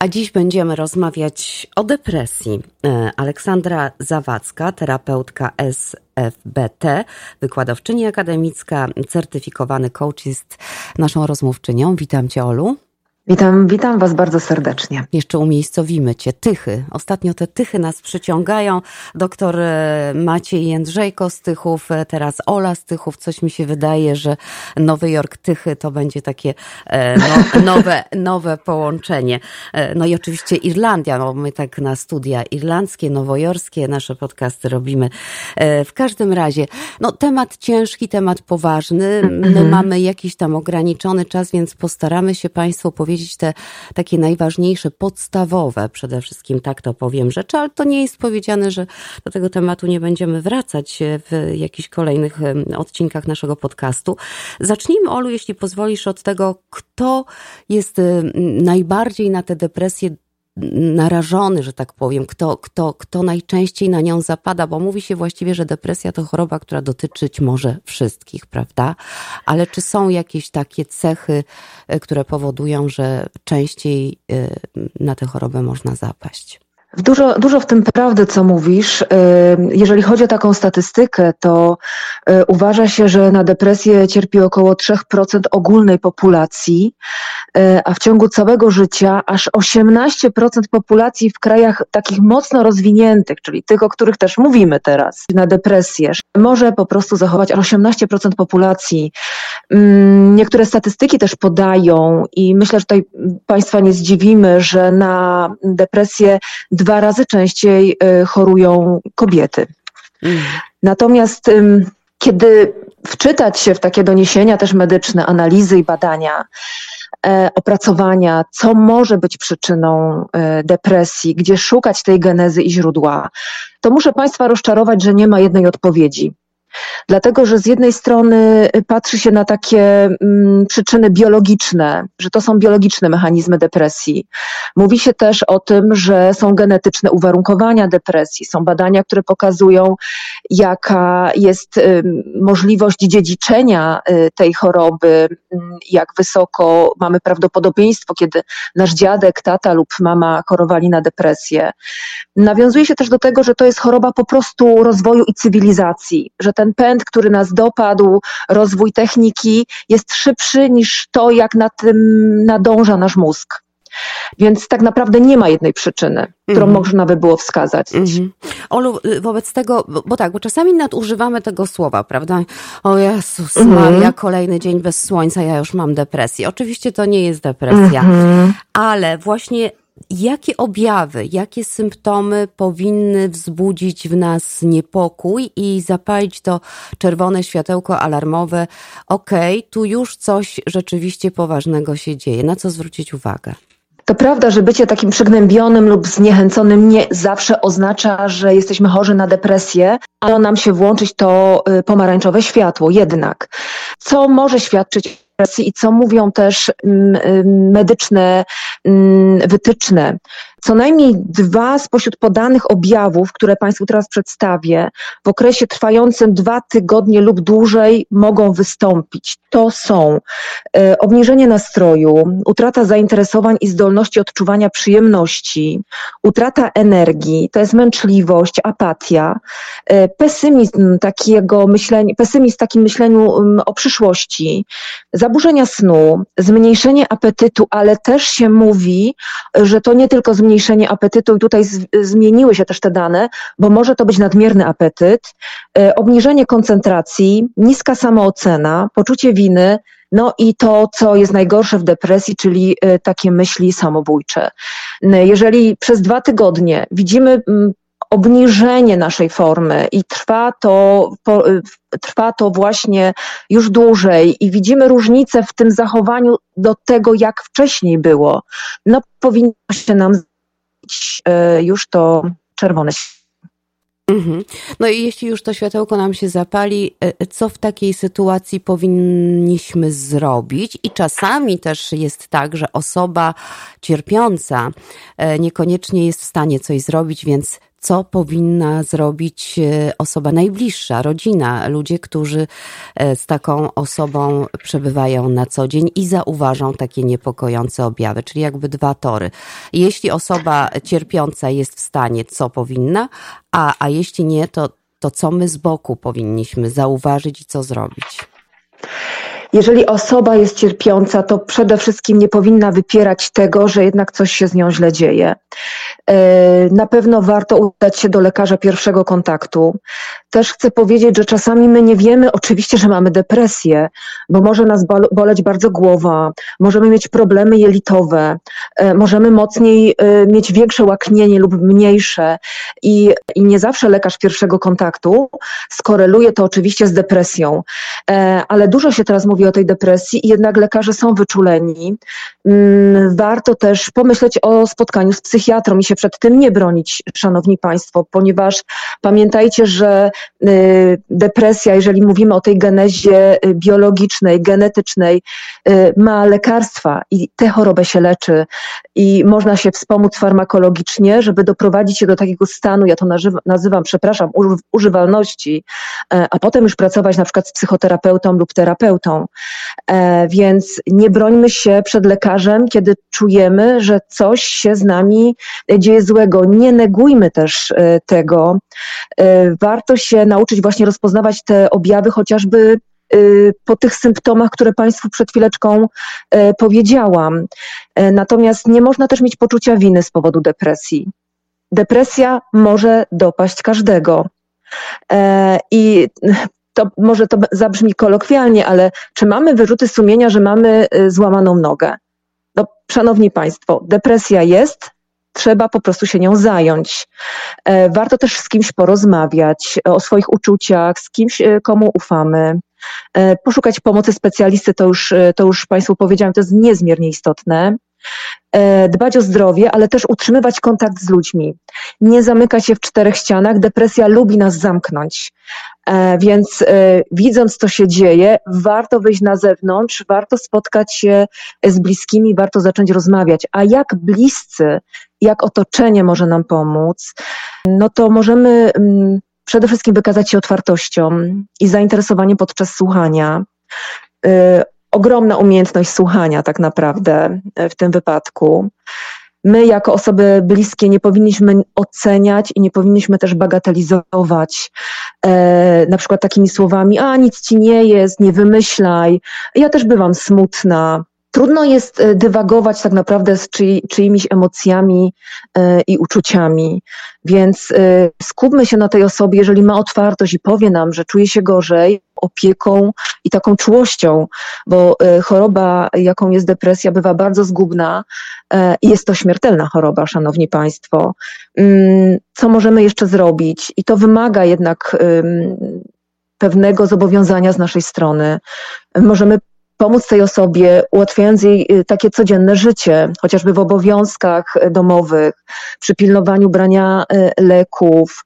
A dziś będziemy rozmawiać o depresji. E, Aleksandra Zawadzka, terapeutka SFBT, wykładowczyni akademicka, certyfikowany coach jest naszą rozmówczynią. Witam Cię, Olu. Witam, witam Was bardzo serdecznie. Jeszcze umiejscowimy Cię. Tychy. Ostatnio te tychy nas przyciągają. Doktor e, Maciej Jędrzejko z Tychów, e, teraz Ola z Tychów. Coś mi się wydaje, że Nowy Jork Tychy to będzie takie e, no, nowe, nowe połączenie. No i oczywiście Irlandia. No my tak na studia irlandzkie, nowojorskie nasze podcasty robimy. W każdym razie, no temat ciężki, temat poważny. My mm -hmm. mamy jakiś tam ograniczony czas, więc postaramy się Państwu powiedzieć, powiedzieć te takie najważniejsze, podstawowe przede wszystkim, tak to powiem, rzeczy, ale to nie jest powiedziane, że do tego tematu nie będziemy wracać w jakichś kolejnych odcinkach naszego podcastu. Zacznijmy, Olu, jeśli pozwolisz, od tego, kto jest najbardziej na tę depresję narażony, że tak powiem, kto, kto, kto najczęściej na nią zapada, bo mówi się właściwie, że depresja to choroba, która dotyczyć może wszystkich, prawda? Ale czy są jakieś takie cechy, e, które powodują, że częściej e, na tę chorobę można zapaść? Dużo, dużo w tym prawdy, co mówisz. Jeżeli chodzi o taką statystykę, to uważa się, że na depresję cierpi około 3% ogólnej populacji, a w ciągu całego życia aż 18% populacji w krajach takich mocno rozwiniętych, czyli tych, o których też mówimy teraz, na depresję, może po prostu zachować aż 18% populacji. Niektóre statystyki też podają i myślę, że tutaj Państwa nie zdziwimy, że na depresję dwa razy częściej y, chorują kobiety. Mm. Natomiast kiedy wczytać się w takie doniesienia też medyczne, analizy i badania, e, opracowania, co może być przyczyną e, depresji, gdzie szukać tej genezy i źródła, to muszę Państwa rozczarować, że nie ma jednej odpowiedzi. Dlatego, że z jednej strony patrzy się na takie mm, przyczyny biologiczne, że to są biologiczne mechanizmy depresji. Mówi się też o tym, że są genetyczne uwarunkowania depresji. Są badania, które pokazują, jaka jest możliwość dziedziczenia y, tej choroby, y, jak wysoko mamy prawdopodobieństwo, kiedy nasz dziadek, tata lub mama chorowali na depresję. Nawiązuje się też do tego, że to jest choroba po prostu rozwoju i cywilizacji, że ten pęd, który nas dopadł, rozwój techniki jest szybszy niż to, jak na tym nadąża nasz mózg. Więc tak naprawdę nie ma jednej przyczyny, którą mm. można by było wskazać. Mm. Olu, y, wobec tego, bo, bo, tak, bo czasami nadużywamy tego słowa, prawda? O Jezus mm. Maria, kolejny dzień bez słońca, ja już mam depresję. Oczywiście to nie jest depresja, -hmm. ale właśnie Jakie objawy, jakie symptomy powinny wzbudzić w nas niepokój i zapalić to czerwone światełko alarmowe? Okej, okay, tu już coś rzeczywiście poważnego się dzieje. Na co zwrócić uwagę? To prawda, że bycie takim przygnębionym lub zniechęconym nie zawsze oznacza, że jesteśmy chorzy na depresję, ale nam się włączyć to y, pomarańczowe światło. Jednak, co może świadczyć i co mówią też mm, y, medyczne mm, wytyczne. Co najmniej dwa spośród podanych objawów, które Państwu teraz przedstawię, w okresie trwającym dwa tygodnie lub dłużej mogą wystąpić. To są e, obniżenie nastroju, utrata zainteresowań i zdolności odczuwania przyjemności, utrata energii, to jest męczliwość, apatia, e, pesymizm takiego myślenia, pesymizm w takim myśleniu o przyszłości, zaburzenia snu, zmniejszenie apetytu, ale też się mówi, że to nie tylko zmniejszenie zmniejszenie apetytu i tutaj z, zmieniły się też te dane, bo może to być nadmierny apetyt, e, obniżenie koncentracji, niska samoocena, poczucie winy, no i to, co jest najgorsze w depresji, czyli e, takie myśli samobójcze. Jeżeli przez dwa tygodnie widzimy obniżenie naszej formy i trwa to, po, trwa to właśnie już dłużej i widzimy różnicę w tym zachowaniu do tego, jak wcześniej było, no powinno się nam E, już to czerwone mhm. no i jeśli już to światełko nam się zapali, e, co w takiej sytuacji powinniśmy zrobić? I czasami też jest tak, że osoba cierpiąca e, niekoniecznie jest w stanie coś zrobić, więc co powinna zrobić e, osoba najbliższa, rodzina, ludzie, którzy e, z taką osobą przebywają na co dzień i zauważą takie niepokojące objawy, czyli jakby dwa tory. Jeśli osoba cierpiąca jest w stanie, co powinna, a, a jeśli nie, to, to co my z boku powinniśmy zauważyć i co zrobić? Jeżeli osoba jest cierpiąca, to przede wszystkim nie powinna wypierać tego, że jednak coś się z nią źle dzieje. E, na pewno warto udać się do lekarza pierwszego kontaktu. Też chcę powiedzieć, że czasami my nie wiemy oczywiście, że mamy depresję, bo może nas boleć bardzo głowa, możemy mieć problemy jelitowe, e, możemy mocniej e, mieć większe łaknienie lub mniejsze i, i nie zawsze lekarz pierwszego kontaktu skoreluje to oczywiście z depresją, ale dużo się teraz mówi o tej depresji i jednak lekarze są wyczuleni. Mm, warto też pomyśleć o spotkaniu z psychiatrą i się przed tym nie bronić, szanowni państwo, ponieważ pamiętajcie, że y, depresja, jeżeli mówimy o tej genezie y, biologicznej, genetycznej, y, ma lekarstwa i tę chorobę się leczy i można się wspomóc farmakologicznie, żeby doprowadzić się do takiego stanu, ja to nazywam, przepraszam, używalności, a potem już pracować na przykład z psychoterapeutą lub terapeutą. E, więc nie brońmy się przed lekarzem, kiedy czujemy, że coś się z nami dzieje złego. Nie negujmy też e, tego. E, warto się nauczyć właśnie rozpoznawać te objawy, chociażby po tych symptomach, które Państwu przed chwileczką powiedziałam. Natomiast nie można też mieć poczucia winy z powodu depresji. Depresja może dopaść każdego. I to może to zabrzmi kolokwialnie, ale czy mamy wyrzuty sumienia, że mamy y, złamaną nogę? No, szanowni Państwo, depresja jest, trzeba po prostu się nią zająć. E, warto też z kimś porozmawiać o swoich uczuciach, z kimś, y, komu ufamy. E, poszukać pomocy specjalisty, to już, to już Państwu powiedziałam, to jest niezmiernie istotne. E, dbać o zdrowie, ale też utrzymywać kontakt z ludźmi. Nie zamykać się w czterech ścianach. Depresja lubi nas zamknąć. E, więc e, widząc, co się dzieje, warto wyjść na zewnątrz, warto spotkać się z bliskimi, warto zacząć rozmawiać. A jak bliscy, jak otoczenie może nam pomóc, no to możemy mm, przede wszystkim wykazać się otwartością i zainteresowaniem podczas słuchania ogromna umiejętność słuchania tak naprawdę e, w tym wypadku. My, jako osoby bliskie, nie powinniśmy oceniać i nie powinniśmy też bagatelizować e, na przykład takimi słowami: A nic ci nie jest, nie wymyślaj. Ja też bywam smutna. Trudno jest e, dywagować tak naprawdę z czyj, czyimiś emocjami e, i uczuciami, więc e, skupmy się na tej osobie, jeżeli ma otwartość i powie nam, że czuje się gorzej, opieką i taką czułością, bo choroba, jaką jest depresja, bywa bardzo zgubna i jest to śmiertelna choroba, szanowni państwo. Mm, co możemy jeszcze zrobić? I to wymaga jednak pewnego zobowiązania z naszej strony. Możemy pomóc tej osobie, ułatwiając jej y, takie codzienne życie, chociażby w obowiązkach y, domowych, przy pilnowaniu brania y, leków,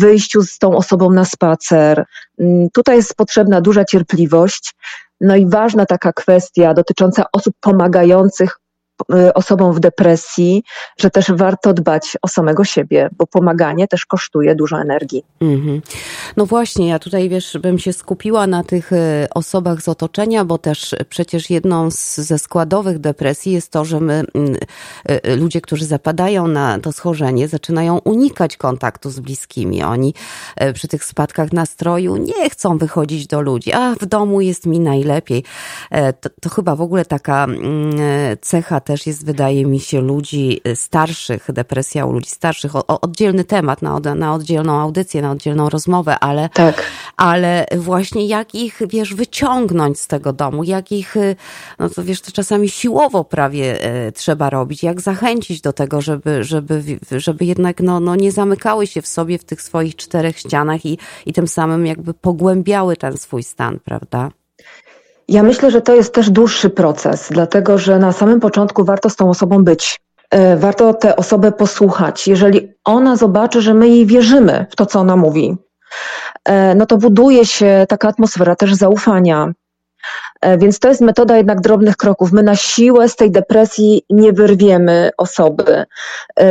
wyjściu z tą osobą na spacer. Mm, tutaj jest potrzebna duża cierpliwość. No i ważna taka kwestia dotycząca osób pomagających osobom w depresji, że też warto dbać o samego siebie, bo pomaganie też kosztuje dużo energii. Mm-hmm. No właśnie, ja tutaj wiesz, bym się skupiła na tych y, osobach z otoczenia, bo też przecież jedną z, ze składowych depresji jest to, że my, mm, y, ludzie, którzy zapadają na to schorzenie, zaczynają unikać kontaktu z bliskimi. Oni przy tych spadkach nastroju nie chcą wychodzić do ludzi, a w domu jest mi najlepiej. E, to, to chyba w ogóle taka mm, cecha też jest, wydaje mi się, ludzi y, starszych, depresja u ludzi starszych, o, oddzielny temat na, na oddzielną audycję, na oddzielną rozmowę, ale, tak. ale właśnie jak ich, wiesz, wyciągnąć z tego domu, jak ich, y, no to wiesz, to czasami siłowo prawie y, trzeba robić, jak zachęcić do tego, żeby, żeby, żeby jednak no, no nie zamykały się w sobie w tych swoich czterech ścianach i, i tym samym jakby pogłębiały ten swój stan, prawda? Ja myślę, że to jest też dłuższy proces, dlatego że na samym początku warto z tą osobą być. E, warto tę osobę posłuchać. Jeżeli ona zobaczy, że my jej wierzymy w to, co ona mówi, e, no to buduje się taka atmosfera też zaufania. E, więc to jest metoda jednak drobnych kroków. My na siłę z tej depresji nie wyrwiemy osoby.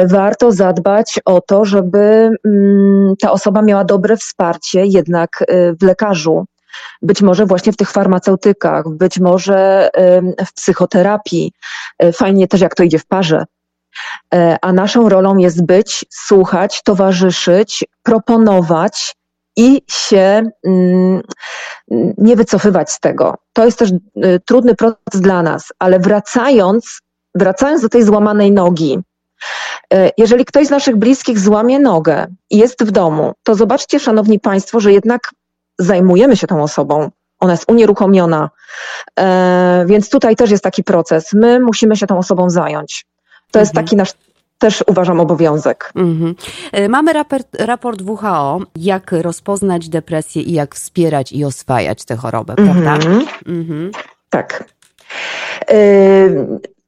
Warto zadbać o to, żeby mm, ta osoba miała dobre wsparcie jednak w lekarzu. Być może właśnie w tych farmaceutykach, być może w psychoterapii. Fajnie też, jak to idzie w parze. A naszą rolą jest być, słuchać, towarzyszyć, proponować, i się mm, nie wycofywać z tego. To jest też y, trudny proces dla nas, ale wracając, wracając do tej złamanej nogi, jeżeli ktoś z naszych bliskich złamie nogę i jest w domu, to zobaczcie, szanowni państwo, że jednak zajmujemy się tą osobą. Ona jest unieruchomiona, e, więc tutaj też jest taki proces. My musimy się tą osobą zająć. To jest mhm. taki nasz też uważam obowiązek. Mhm. E, mamy raport, raport WHO, jak rozpoznać depresję i jak wspierać i oswajać tę chorobę, prawda? Mhm. mhm. Tak.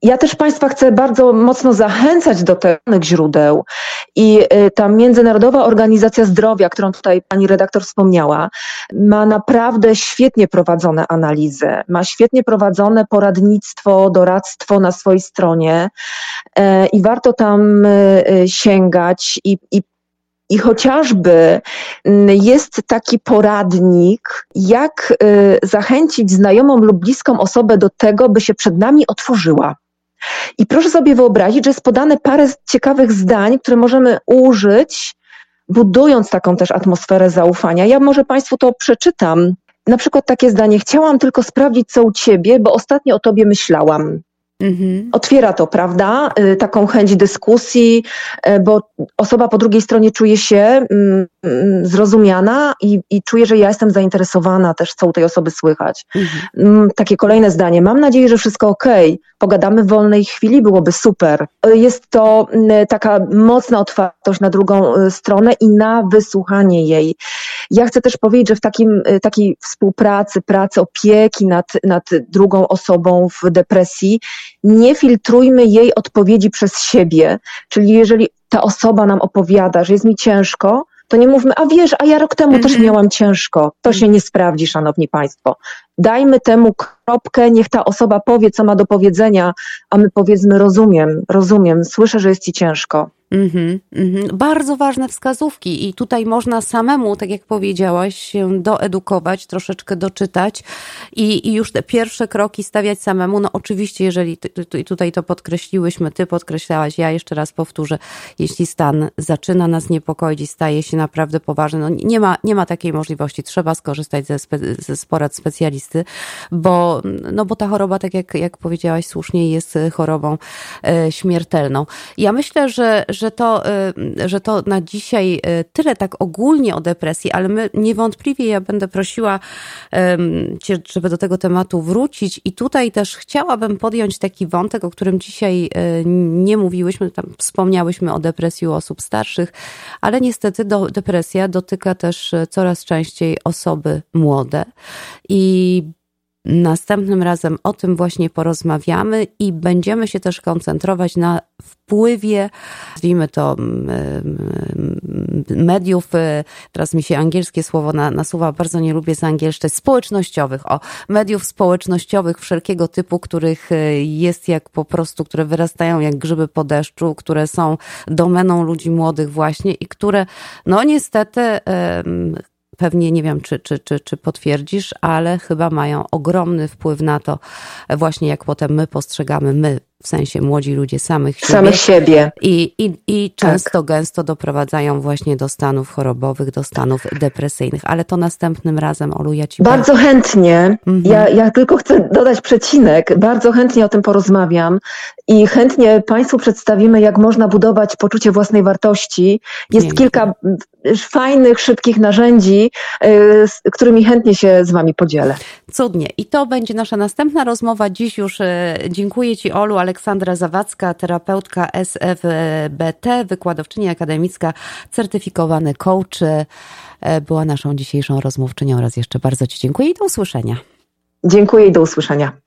Ja też Państwa chcę bardzo mocno zachęcać do tych źródeł i y, ta Międzynarodowa Organizacja Zdrowia, którą tutaj pani redaktor wspomniała, ma naprawdę świetnie prowadzone analizy, ma świetnie prowadzone poradnictwo, doradztwo na swojej stronie e, i warto tam y, y, sięgać i, i i chociażby mm, jest taki poradnik, jak zachęcić znajomą lub bliską osobę do tego, by się przed nami otworzyła. I proszę sobie wyobrazić, że jest podane parę ciekawych zdań, które możemy użyć, budując taką też atmosferę zaufania. Ja może Państwu to przeczytam. Na przykład takie zdanie: Chciałam tylko sprawdzić, co u ciebie, bo ostatnio o tobie myślałam. Mhm. Otwiera to, prawda, y, taką chęć dyskusji, y, bo osoba po drugiej stronie czuje się mm, mm, zrozumiana i, i czuje, że ja jestem zainteresowana też, co u tej osoby słychać. Mhm. Mm, takie kolejne zdanie. Mam nadzieję, że wszystko ok. Pogadamy w wolnej chwili, byłoby super. Y, jest to taka mocna otwartość na drugą stronę i na wysłuchanie jej. Ja chcę też powiedzieć, że w takim, takiej współpracy, pracy, opieki nad, nad drugą osobą w depresji, nie filtrujmy jej odpowiedzi przez siebie. Czyli jeżeli ta osoba nam opowiada, że jest mi ciężko, to nie mówmy, a wiesz, a ja rok temu też mhm. miałam ciężko. To się nie sprawdzi, szanowni państwo. Dajmy temu kropkę, niech ta osoba powie, co ma do powiedzenia, a my powiedzmy, rozumiem, rozumiem, słyszę, że jest ci ciężko. Mm-hmm, mm-hmm. Bardzo ważne wskazówki i tutaj można samemu, tak jak powiedziałaś, się doedukować, troszeczkę doczytać i, i już te pierwsze kroki stawiać samemu. No oczywiście, jeżeli ty, tutaj to podkreśliłyśmy, ty podkreślałaś, ja jeszcze raz powtórzę, jeśli stan zaczyna nas niepokoić i staje się naprawdę poważny, no nie ma, nie ma takiej możliwości. Trzeba skorzystać ze, spe, ze porad bo, no bo ta choroba, tak jak, jak powiedziałaś słusznie, jest chorobą e, śmiertelną. Ja myślę, że że to, y, że to na dzisiaj tyle tak ogólnie o depresji, ale my niewątpliwie ja będę prosiła Cię, żeby do tego tematu wrócić i tutaj też chciałabym podjąć taki wątek, o którym dzisiaj nie mówiłyśmy, tam wspomniałyśmy o depresji u osób starszych, ale niestety do, depresja dotyka też coraz częściej osoby młode i Następnym razem o tym właśnie porozmawiamy i będziemy się też koncentrować na wpływie, nazwijmy to mm, mm, mediów, y, teraz mi się angielskie słowo nasuwa, bardzo nie lubię z angielszczyzny, społecznościowych, o, mediów społecznościowych wszelkiego typu, których y, jest jak po prostu, które wyrastają jak grzyby po deszczu, które są domeną ludzi młodych właśnie i które, no niestety, pewnie nie wiem, czy, czy, czy, czy potwierdzisz, ale chyba mają ogromny wpływ na to, właśnie jak potem my postrzegamy, my w sensie młodzi ludzie samych siebie. Samych siebie. I, i, i często, tak. gęsto doprowadzają właśnie do stanów chorobowych, do stanów depresyjnych, ale to następnym razem, Olu, ja Ci Bardzo powiem. chętnie. Mhm. Ja, ja tylko chcę dodać przecinek. Bardzo chętnie o tym porozmawiam i chętnie Państwu przedstawimy, jak można budować poczucie własnej wartości. Jest Pięknie. kilka fajnych, szybkich narzędzi, y, z którymi chętnie się z Wami podzielę. Cudnie. I to będzie nasza następna rozmowa. Dziś już y, dziękuję Ci, Olu, Aleksandra Zawadzka, terapeutka SFBT, wykładowczyni akademicka, certyfikowany coach, y, była naszą dzisiejszą rozmówczynią. Raz jeszcze bardzo Ci dziękuję i do usłyszenia. Dziękuję i do usłyszenia.